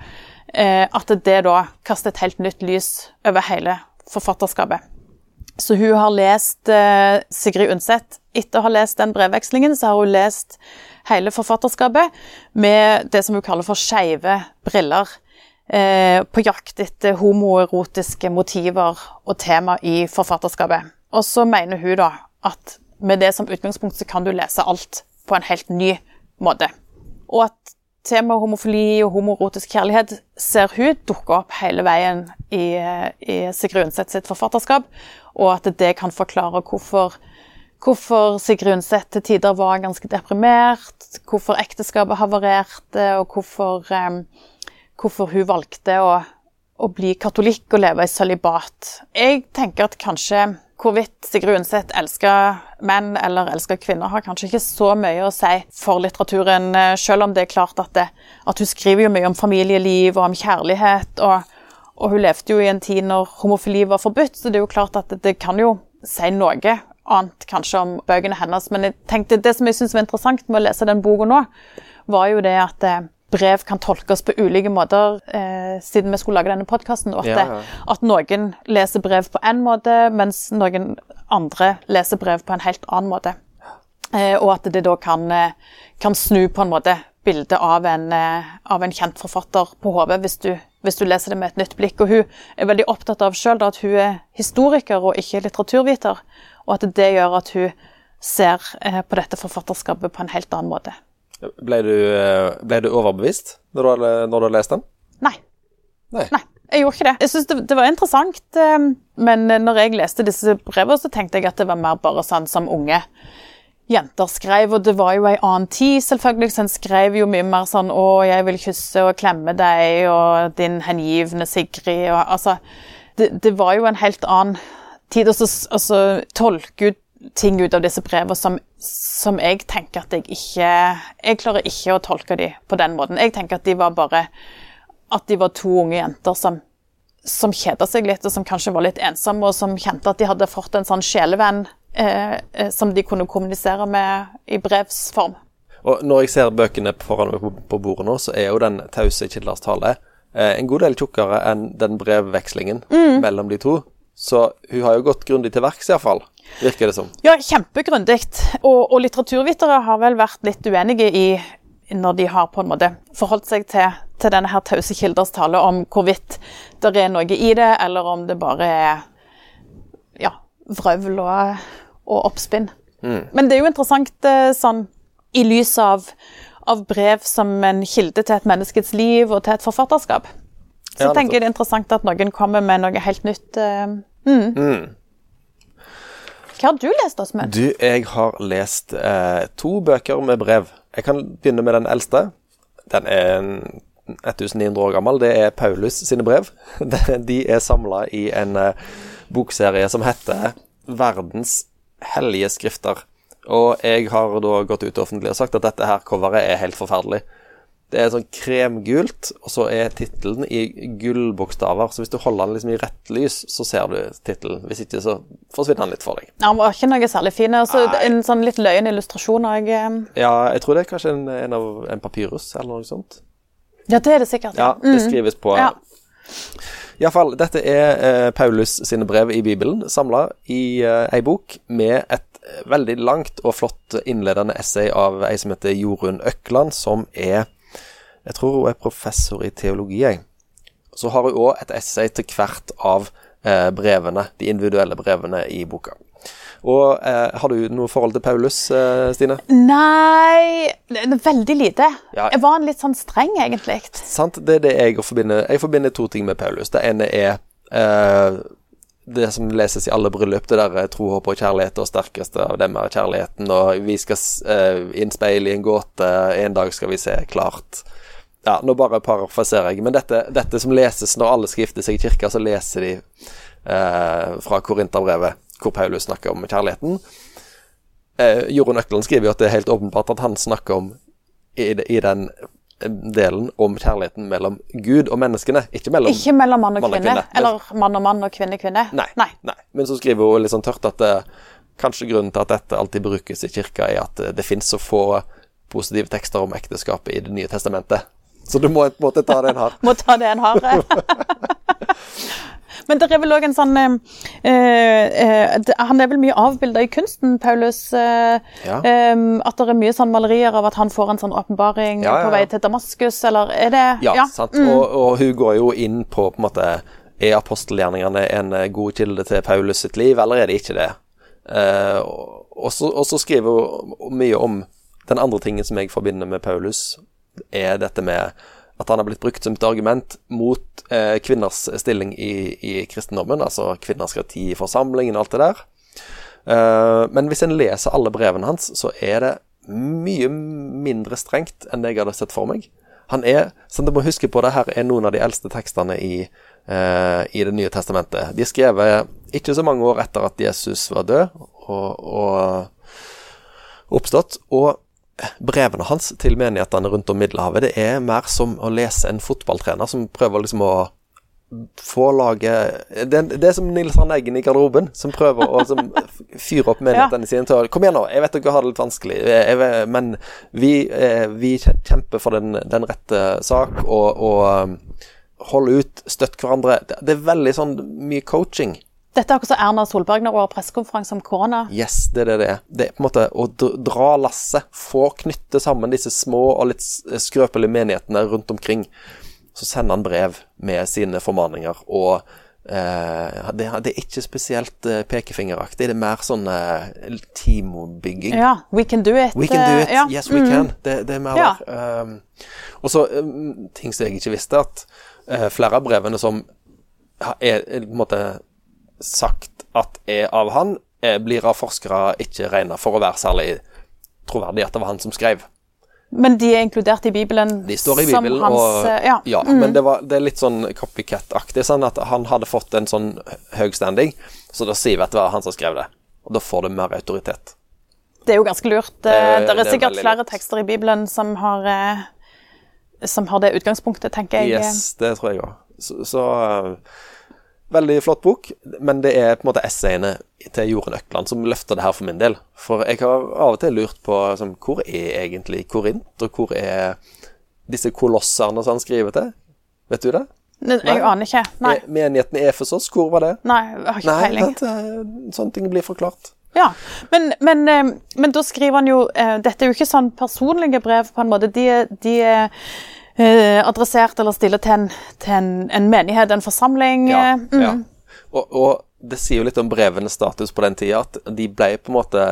eh, at det da kaster et helt nytt lys over hele forfatterskapet. Så hun har lest eh, Sigrid Undset. Etter å ha lest den brevvekslingen, så har hun lest hele forfatterskapet med det som hun kaller for skeive briller. Eh, på jakt etter homoerotiske motiver og tema i forfatterskapet. Og så mener hun da at med det som utgangspunkt så kan du lese alt på en helt ny måte. Og at temaet homofili og homoerotisk kjærlighet ser hun dukke opp hele veien i, i Sigrid Undset sitt forfatterskap, og at det kan forklare hvorfor, hvorfor Sigrid Undset til tider var ganske deprimert, hvorfor ekteskapet havarerte, og hvorfor, um, hvorfor hun valgte å, å, bli katolikk og leve i sølibat. Jeg tenker at kanskje hvorvidt Sigrid Undset elsker menn eller elsker kvinner, har kanskje ikke så mye å si for litteraturen, eh, selv om det er klart at, det, at hun skriver jo mye om familieliv og om kjærlighet. og og hun levde jo i en tid når homofili var forbudt, så det er jo klart at det, det kan jo si noe annet kanskje om bøkene hennes. Men jeg tenkte, det som jeg syns var interessant med å lese den boka nå, var jo det at eh, brev kan tolkes på ulike måter, eh, siden vi skulle lage denne podkasten. At, ja, ja. at, noen leser brev på én måte, mens noen andre leser brev på en helt annen måte. Eh, og at det da kan, eh, kan, snu på en måte bildet av en, eh, av en kjent forfatter på hodet, hvis, hvis, du leser det med et nytt blikk. Og hun er veldig opptatt av selv at hun er historiker og ikke litteraturviter, og at det gjør at hun ser eh, på dette forfatterskapet på en helt annen måte. Ble du, eh, ble du overbevist når du, når du har lest den? Nei. Nei. Nei. Jeg gjorde ikke det. Jeg synes det, det, var interessant, men når jeg leste disse brevene, så tenkte jeg at det var mer bare sånn som unge jenter skrev, og det var jo ei annen tid, selvfølgelig. Så en skrev jo mye mer sånn 'Å, jeg vil kysse og klemme deg', og 'din hengivne Sigrid', og altså det, det, var jo en helt annen tid. Så, tolke ut ting ut av disse brevene som som jeg tenker at jeg ikke Jeg klarer ikke å tolke de på den måten. Jeg tenker at de var bare At de var to unge jenter som, som kjeda seg litt, og som kanskje var litt ensomme, og som kjente at de hadde fått en sånn sjelevenn eh, eh, som de kunne kommunisere med i brevsform. Og når jeg ser bøkene foran meg på, på bordet nå, så er jo den tause Kilders tale eh, en god del tjukkere enn den brevvekslingen mellom de to. Så hun har jo gått grundig til verks, iallfall. Virker det som. Ja, kjempegrundig. Og, og litteraturvitere har vel vært litt uenige i når de har på en måte forholdt seg til, til denne her tause kilders tale om hvorvidt det er noe i det, eller om det bare er ja, vrøvl og, og oppspinn. Men det er jo interessant eh, sånn i lys av, av brev som en kilde til et menneskets liv og til et forfatterskap. Så Ja, tenker jeg det er interessant at noen kommer med noe helt nytt. eh, mm. Hva har du lest, Åsmund? Du, jeg har lest eh, to bøker med brev. Jeg kan begynne med den eldste. Den er 1900 år gammel. Det er Paulus sine brev. De er samla i en eh, bokserie som heter 'Verdens hellige skrifter'. Og jeg har da gått ut offentlig og sagt at dette her coveret er helt forferdelig. Det er sånn kremgult, og så er tittelen i gullbokstaver. Så hvis du holder den liksom i rett lys, så ser du tittelen. Hvis ikke, så forsvinner den litt for deg. Ja, Den var ikke noe særlig fin. Altså, en sånn litt løyen illustrasjon òg. Ja, jeg tror det er kanskje en, en av en papyrus eller noe sånt. Ja, det er det sikkert. Ja, det skrives på Ja. Iallfall, dette er eh, Paulus sine brev i Bibelen, samla i eh, ei bok med et eh, veldig langt og flott innledende essay av ei som heter Jorunn Økland, som er Jeg tror hun er professor i teologi, jeg. Så har hun òg et essay til hvert av eh, brevene, de individuelle brevene i boka. Og eh, har du noe forhold til Paulus, eh, Stine? Nei Veldig lite. Ja. Jeg var en litt sånn streng, egentlig. Sant, det er det jeg forbinder Jeg forbinder to ting med Paulus. Det ene er eh, det som leses i alle bryllup, det der eh, tro, håp og kjærlighet, og sterkeste av dem er kjærligheten, og vi skal uh, innspeile i en gåte, en dag skal vi se klart. Ja, nå bare parafraserer jeg, men dette, dette som leses når alle skal gifte seg i kirka, så leser de eh, fra Korinterbrevet, hvor Paulus snakker om kjærligheten. Eh, Jorunn Økland skriver jo at det er helt åpenbart at han snakker om i, i den delen om kjærligheten mellom Gud og menneskene, ikke mellom Ikke mellom mann og Mann og kvinne. Eller mann og mann og kvinne kvinne. Nei, Nei. nei. Men så skriver hun litt sånn tørt at det, kanskje grunnen til at dette alltid brukes i kirka, er at det, det finnes så få positive tekster om ekteskapet i Det nye testamentet. Så du må på en måte ta det en har. Må ta det en har. Men det er vel òg en sånn eh, eh, Han er vel mye avbilda i kunsten, Paulus. eh, Ja. at det er mye sånn malerier av at han får en sånn åpenbaring Ja, ja, på vei til Damaskus, eller er det Ja, sant. Og, og hun går jo inn på på en måte Er apostelgjerningene en eh, god kilde til Paulus sitt liv, eller er det ikke det? Eh, og så skriver hun mye om den andre tingen som jeg forbinder med Paulus, er dette med at han har blitt brukt som et argument mot eh, kvinners stilling i, i kristendommen, altså kvinner skal ha i forsamlingen og alt det der. Eh, men hvis en leser alle brevene hans, så er det mye mindre strengt enn det jeg hadde sett for meg. Han er, som du må huske på, det her er noen av de eldste tekstene i, eh, i Det nye testamentet. De er skrevet ikke så mange år etter at Jesus var død og, og oppstått. Og brevene hans til menighetene rundt om Middelhavet, det er mer som å lese en fotballtrener som prøver liksom å få laget det, det er som Nils Arne Eggen i garderoben, som prøver å som, fyre opp menighetene sine til å Kom igjen nå, jeg vet dere har det litt vanskelig, jeg, jeg, men vi, eh, vi kjemper for den, den rette sak, og, og um, hold ut, støtt hverandre. Det, det er veldig sånn mye coaching. Dette er akkurat som Erna Solberg når hun har pressekonferanse om korona. Yes, det er det det er. Det er på en måte å dra lasset. Få knytte sammen disse små og litt skrøpelige menighetene rundt omkring. Så sender han brev med sine formaninger, og eh, det, det er ikke spesielt eh, pekefingeraktig. Det er mer sånn eh, teambygging. Ja, We can do it. We can do eh, it. ja. Yes, we can. Det, det er mer Ja. der. Um, og så um, ting som jeg ikke visste, at eh, flere av brevene som er på en måte sagt at er av han, eh, blir av forskere ikke regna for å være særlig troverdig at det var han som skrev. Men de er inkludert i Bibelen De står i Bibelen, hans og ja. Ja. mm. men det, var, det er litt sånn copycat-aktig. Sånn at han hadde fått en sånn høy standing, så da sier vi at det var han som skrev det. Og da får det mer autoritet. Det er jo ganske lurt. Det- Eh, det det er er sikkert veldig flere lurt. tekster i Bibelen som har, eh, som har det utgangspunktet, tenker jeg. Yes, det tror jeg òg. Så, så eh, Veldig flott bok, men det er på en måte essayene til Jorunn Økland som løfter det her for min del. For jeg har av og til lurt på som, hvor er egentlig Korint, og hvor er disse kolosserne som han skriver til? Vet du det? Jeg Nei. aner ikke. Nei, Eh, Menigheten i Efesos, hvor var det? nei jeg har ikke peiling. eh, sånne ting blir forklart. Ja, men, men, eh, men da skriver han jo Dette er jo ikke sånn personlige brev, på en måte. De, de eh, adressert eller stille til, en, til en, en menighet, en forsamling. Ja, eh, mm. ja. Og, og det sier jo litt om brevenes status på den tida, at de ble på en måte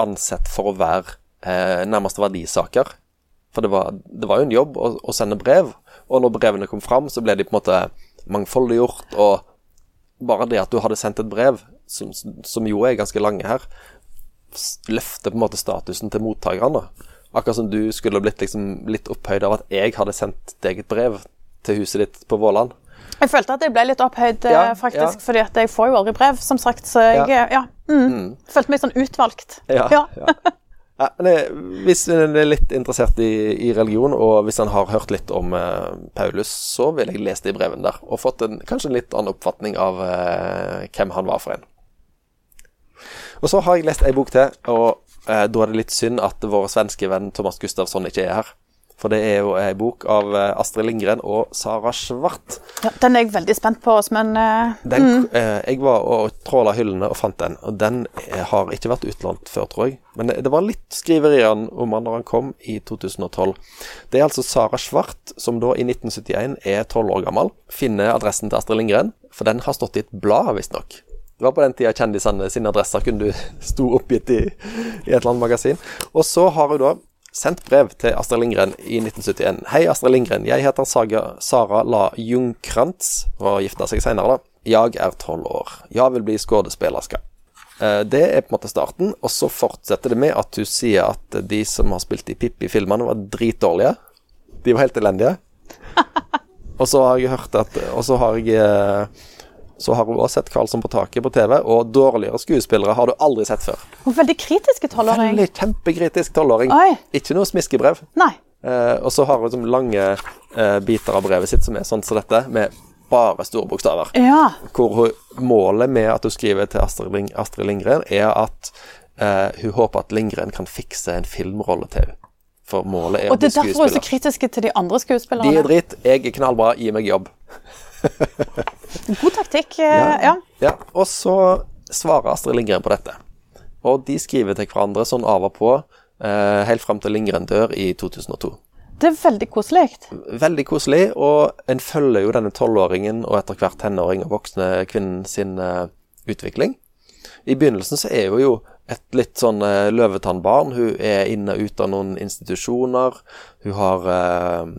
ansett for å være eh, nærmest verdisaker. For det var, det var jo en jobb å, å sende brev, og når brevene kom fram, så ble de på en måte mangfoldiggjort, og bare det at du hadde sendt et brev, som, som jo er ganske lange her, løfter på en måte statusen til mottakerne. Akkurat som du skulle blitt liksom litt opphøyd av at jeg hadde sendt deg et brev til huset ditt på Våland. Jeg følte at jeg ble litt opphøyd, eh, Ja, faktisk, ja. fordi at jeg får jo aldri brev, som sagt. Så jeg Ja. ja, mm, følte meg sånn utvalgt. Ja. Ja. hvis en er litt interessert i, i religion, og hvis en har hørt litt om eh, Paulus, så vil jeg lese de brevene der, og fått en, kanskje en litt annen oppfatning av eh, hvem han var for en. Og så har jeg lest ei bok til, og da er det litt synd at vår svenske venn Thomas Gustafsson ikke er her. For det er jo ei bok av eh, Astrid Lindgren og Sara Svart. Ja, den er jeg veldig spent på, men uh, Den, eh, jeg var og tråla hyllene og fant den, og den eh, har ikke vært utlånt før, tror jeg. Men det, det var litt skriverier om han når han kom i 2012. Det er altså Sara Svart, som da i 1971 er tolv år gammel, finner adressen til Astrid Lindgren, for den har stått i et blad, visstnok. Det var på den tida kjendisene sine adresser kunne du sto oppgitt i, i et eller annet magasin. Og så har hun da sendt brev til Astrid Lindgren i 1971. Hei, Astrid Lindgren. Jeg heter Saga, Sara La Jungkrantz og gifta seg senere, da. Jeg er tolv år. Jeg vil bli skuespillerske. Eh, Det er på en måte starten, og så fortsetter det med at hun sier at de som har spilt i Pippi-filmene, var dritdårlige. De var helt elendige. Og så har jeg hørt at Og så har jeg eh, så har hun også sett Karlsson på taket på TV, og dårligere skuespillere har du aldri sett før. er veldig kritiske tolvåring. Veldig kjempekritisk tolvåring. Ikke noe smiskebrev. Nei. Eh, og så har hun liksom lange eh, biter av brevet sitt som er sånn som dette, med bare store bokstaver. Ja. Hvor hun, målet med at hun skriver til Astrid, Ling, Astrid Lindgren, er at eh, hun håper at Lindgren kan fikse en filmrolle til henne. For målet er å bli det er derfor hun er så kritisk til de andre De er dritt, jeg er knallbra, gi meg jobb. God taktikk. ja. ja. Ja, og så svarer Astrid Lindgren på dette. Og de skriver til hverandre sånn av og på, eh, helt fram til Lindgren dør i 2002. Det er veldig koselig. Veldig koselig, og en følger jo denne tolvåringen og etter hvert tenåring og voksne kvinnen sin eh, utvikling. I begynnelsen så er hun jo et litt sånn uh, løvetannbarn. Hun er inne og ute av noen institusjoner. Hun har eh,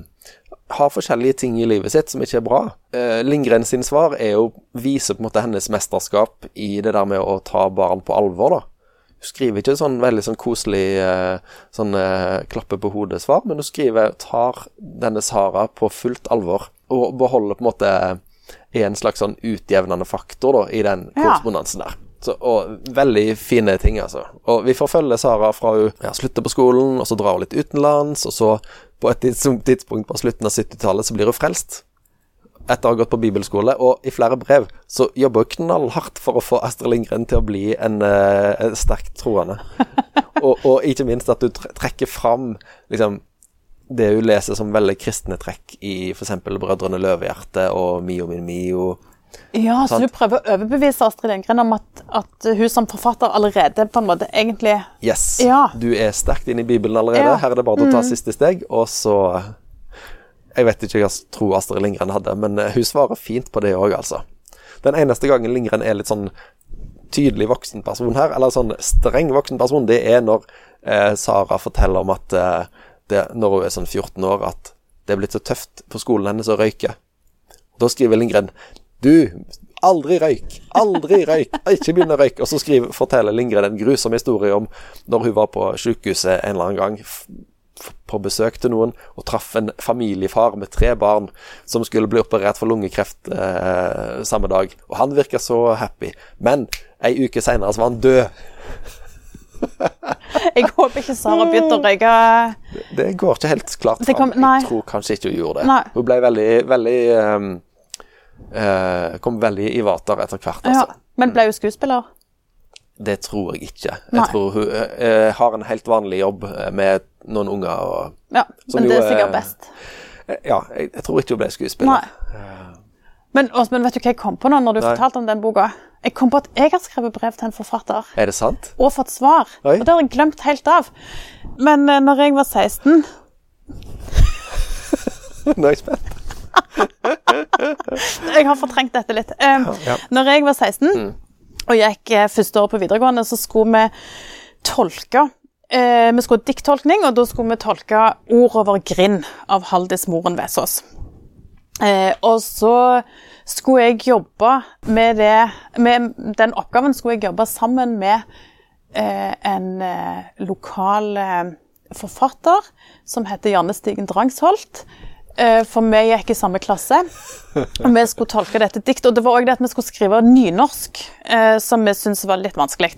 har forskjellige ting i livet sitt som ikke er bra. Eh, Lindgren sin svar er jo viser på en måte hennes mesterskap i det der med å ta barn på alvor, da. Hun skriver ikke sånn veldig sånn koselig eh, sånn eh, klappe på hodet-svar, men hun skriver tar denne Sara på fullt alvor og beholder på en måte en slags sånn utjevnende faktor da, i den korrespondansen der. Så, og veldig fine ting, altså. Og vi får følge Sara fra hun ja, slutter på skolen, og så drar hun litt utenlands, og så på et tidspunkt på slutten av 70-tallet så blir hun frelst. Etter å ha gått på bibelskole, og i flere brev, så jobber hun knallhardt for å få Astrid Lindgren til å bli en, eh, en sterkt troende. og, og ikke minst at du trekker fram liksom, det hun leser som veldig kristne trekk i f.eks. Brødrene Løvehjerte og Mio min Mio. Ja, så du prøver å overbevise Astrid Lindgren om at, at hun som forfatter allerede på en måte egentlig Yes, Ja. du er sterkt inne i Bibelen allerede. Ja. Mm. Her er det bare å ta siste steg, og så Jeg vet ikke hva tror Astrid Lindgren hadde, men eh, hun svarer fint på det òg, altså. Den eneste gangen Lindgren er litt sånn tydelig voksen person her, eller sånn streng voksen person, det er når eh, Sara forteller om at eh, det, når hun er sånn 14 år, at det er blitt så tøft på skolen hennes å røyke. Da skriver Lindgren Du, aldri røyk! Aldri røyk! Ikke begynn å røyke! Og så skriver, forteller Lindgren en grusom historie om når hun var på sykehuset en eller annen gang på besøk til noen og traff en familiefar med tre barn som skulle bli operert for lungekreft eh, samme dag. Og han virka så happy. Men ei uke seinere så var han død. Jeg håper ikke Sara begynte å røyke Det går ikke helt klart fram. Jeg tror kanskje ikke hun gjorde det. Nei. Hun ble veldig, veldig ehm, eh, Kom veldig i vater etter hvert, ja. altså. Men ble hun skuespiller? Det tror jeg ikke. Nei. Jeg tror hun eh, har en helt vanlig jobb eh, med noen unger og Ja, men det er sikkert er- best. eh, Ja, jeg, jeg tror ikke hun ble skuespiller. Nei. Men Åsmund, vet du hva jeg kom på nå når du Nei. fortalte om den boka? Jeg kom på at jeg har skrevet brev til en forfatter Er det sant? og fått svar. Oi. Og det har jeg glemt helt av. Men uh, når jeg var 16 Nå er jeg spent. Jeg har fortrengt dette litt. Um, Ja. Når jeg var 16 og gikk eh, første år på videregående, så skulle vi tolke uh, Vi skulle ha dikttolkning, og da skulle vi tolke 'Ord over grind' av Haldis Moren Vesaas. Uh, og så skulle jeg jobbe med det Med den oppgaven skulle jeg jobbe sammen med uh, en lokal forfatter som heter Janne Stigen Drangsholt. Eh, for vi gikk i samme klasse, og vi skulle tolke dette diktet. Og det var òg det at vi skulle skrive nynorsk, eh, som vi syntes var litt vanskelig.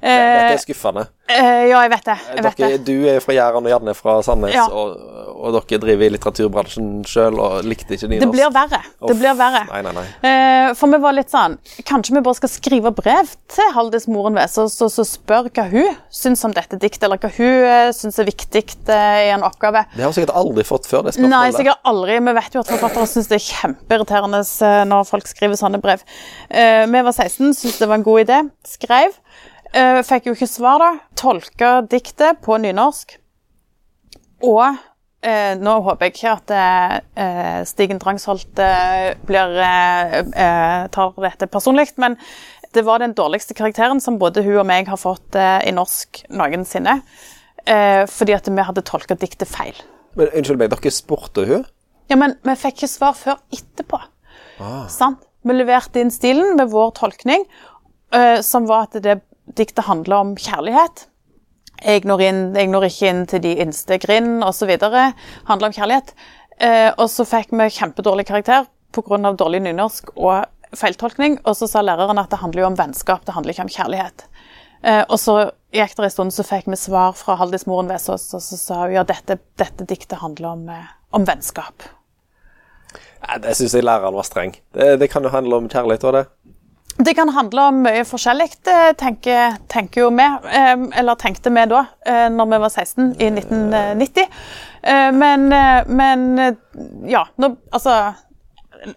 Dette Eh, er skuffende. eh, ja, jeg vet det. Jeg vet Dere, det. du er fra Jæren og Janne er fra Sandnes, Ja. og, og dere driver i litteraturbransjen sjøl og likte ikke nynorsk. Det blir verre. Det blir verre. Nei, nei, nei. Eh, for vi var litt sånn Kanskje vi bare skal skrive brev til Haldis Moren Vesaas og så spør hva hun syns om dette diktet, eller hva hun syns er viktig i en oppgave. Det har vi sikkert aldri fått før, det spørsmålet. Nei, sikkert aldri. Vi vet jo at forfattere syns det er kjempeirriterende når folk skriver sånne brev. Vi var 16, syntes det var en god idé. Skrev. Eh, fikk jo ikke svar, da. Tolka diktet på nynorsk. Og uh, nå håper jeg ikke at uh, Stigen Drangsholt blir, tar dette personlig, men det var den dårligste karakteren som både hun og meg har fått i norsk noensinne. Fordi at vi hadde tolka diktet feil. Men Unnskyld meg, dere spurte hun? Ja, men vi fikk ikke svar før etterpå. Sant? Vi leverte inn stilen med vår tolkning, som var at det diktet handler om kjærlighet. Jeg når, inn, jeg når ikke inn til de innste grind osv. Handler om kjærlighet. Eh, og så fikk vi kjempedårlig karakter pga. dårlig nynorsk og feiltolkning. Og så sa læreren at det handler jo om vennskap, det handler ikke om kjærlighet. Eh, og så gikk det en stund, så fikk vi svar fra Haldis Moren Vesaas, og så sa hun ja, dette, dette diktet handler om, eh, om vennskap. Nei, det syns jeg læreren var streng. Det, det kan jo handle om kjærlighet òg, det. Det kan handle om mye forskjellig, tenker, tenker jo vi. eh, Eller tenkte vi da, eh, når vi var 16 i 1990. Eh, Men, eh, men ja. Nå, altså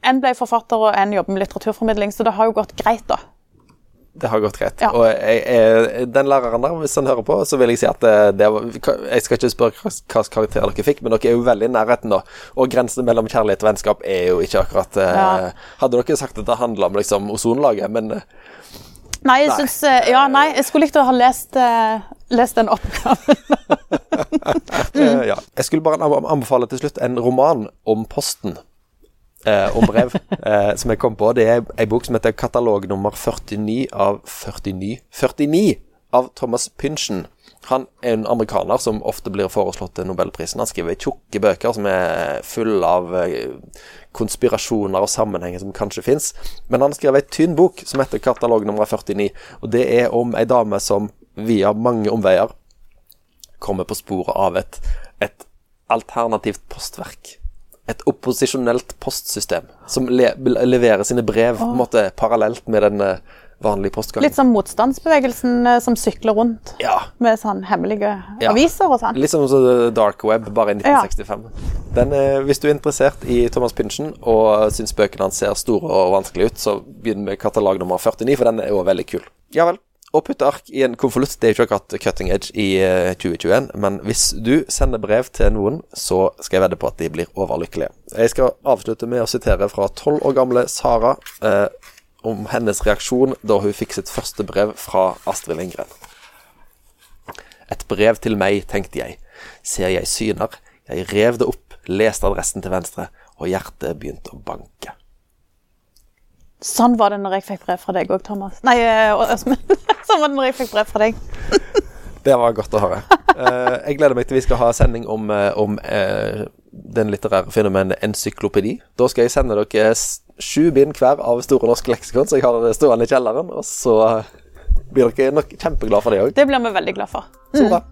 En ble forfatter, og en jobber med litteraturformidling, så det har jo gått greit, da. Det har gått greit. Ja. Og jeg, jeg, den læreren der, hvis han hører på, så vil jeg si at det, det var Jeg skal ikke spørre hva slags karakter dere fikk, men dere er jo veldig i nærheten, da. Og grensene mellom kjærlighet og vennskap er jo ikke akkurat eh, Ja. Hadde dere sagt at det handla om liksom ozonlaget, men eh, Nei, jeg syns eh, Ja, nei, jeg skulle likt å ha lest, eh, lest den oppgaven. eh, ja. Jeg skulle bare anbefale til slutt en roman om posten. Eh, om brev, eh, som jeg kom på. Det er ei bok som heter 'Katalog nummer 49' av 49 49 av Thomas Pynchon. Han er en amerikaner som ofte blir foreslått til Nobelprisen. Han skriver tjukke bøker som er fulle av eh, konspirasjoner og sammenhenger som kanskje fins. Men han skrev ei tynn bok som heter 'Katalog nummer 49', og det er om ei dame som via mange omveier kommer på sporet av et, et alternativt postverk. Et opposisjonelt postsystem som le leverer sine brev på en måte parallelt med den eh, vanlige postgangen. Litt som motstandsbevegelsen eh, som sykler rundt Ja. med sånn hemmelige Ja. aviser og sånn. Litt som The Dark Web, bare i 1965. Den, eh, hvis du er interessert i Thomas Pynchen og syns bøkene hans ser store og vanskelige ut, så begynn med katalog nummer 49, for den er jo veldig kul. Ja vel. Å putte ark i en konvolutt det er jo ikke akkurat cutting edge i eh, 2021, men hvis du sender brev til noen, så skal jeg vedde på at de blir overlykkelige. Jeg skal avslutte med å sitere fra tolv år gamle Sara eh, om hennes reaksjon da hun fikk sitt første brev fra Astrid Lindgren. Et brev til meg, tenkte jeg. Ser jeg syner. Jeg rev det opp, leste adressen til venstre, og hjertet begynte å banke. Sånn var det når jeg fikk brev fra deg òg, Thomas. Nei, eh, Åsmund. sånn var det når jeg fikk brev fra deg. Det var godt å høre. Eh, jeg gleder meg til vi skal ha sending om, eh, om eh, den litterære fenomenet encyklopedi. Da skal jeg sende dere sju bind hver av Store norske leksikon, så jeg har det stående i kjelleren. Og så blir dere nok kjempeglade for det òg. Det blir vi veldig glad for. Så bra.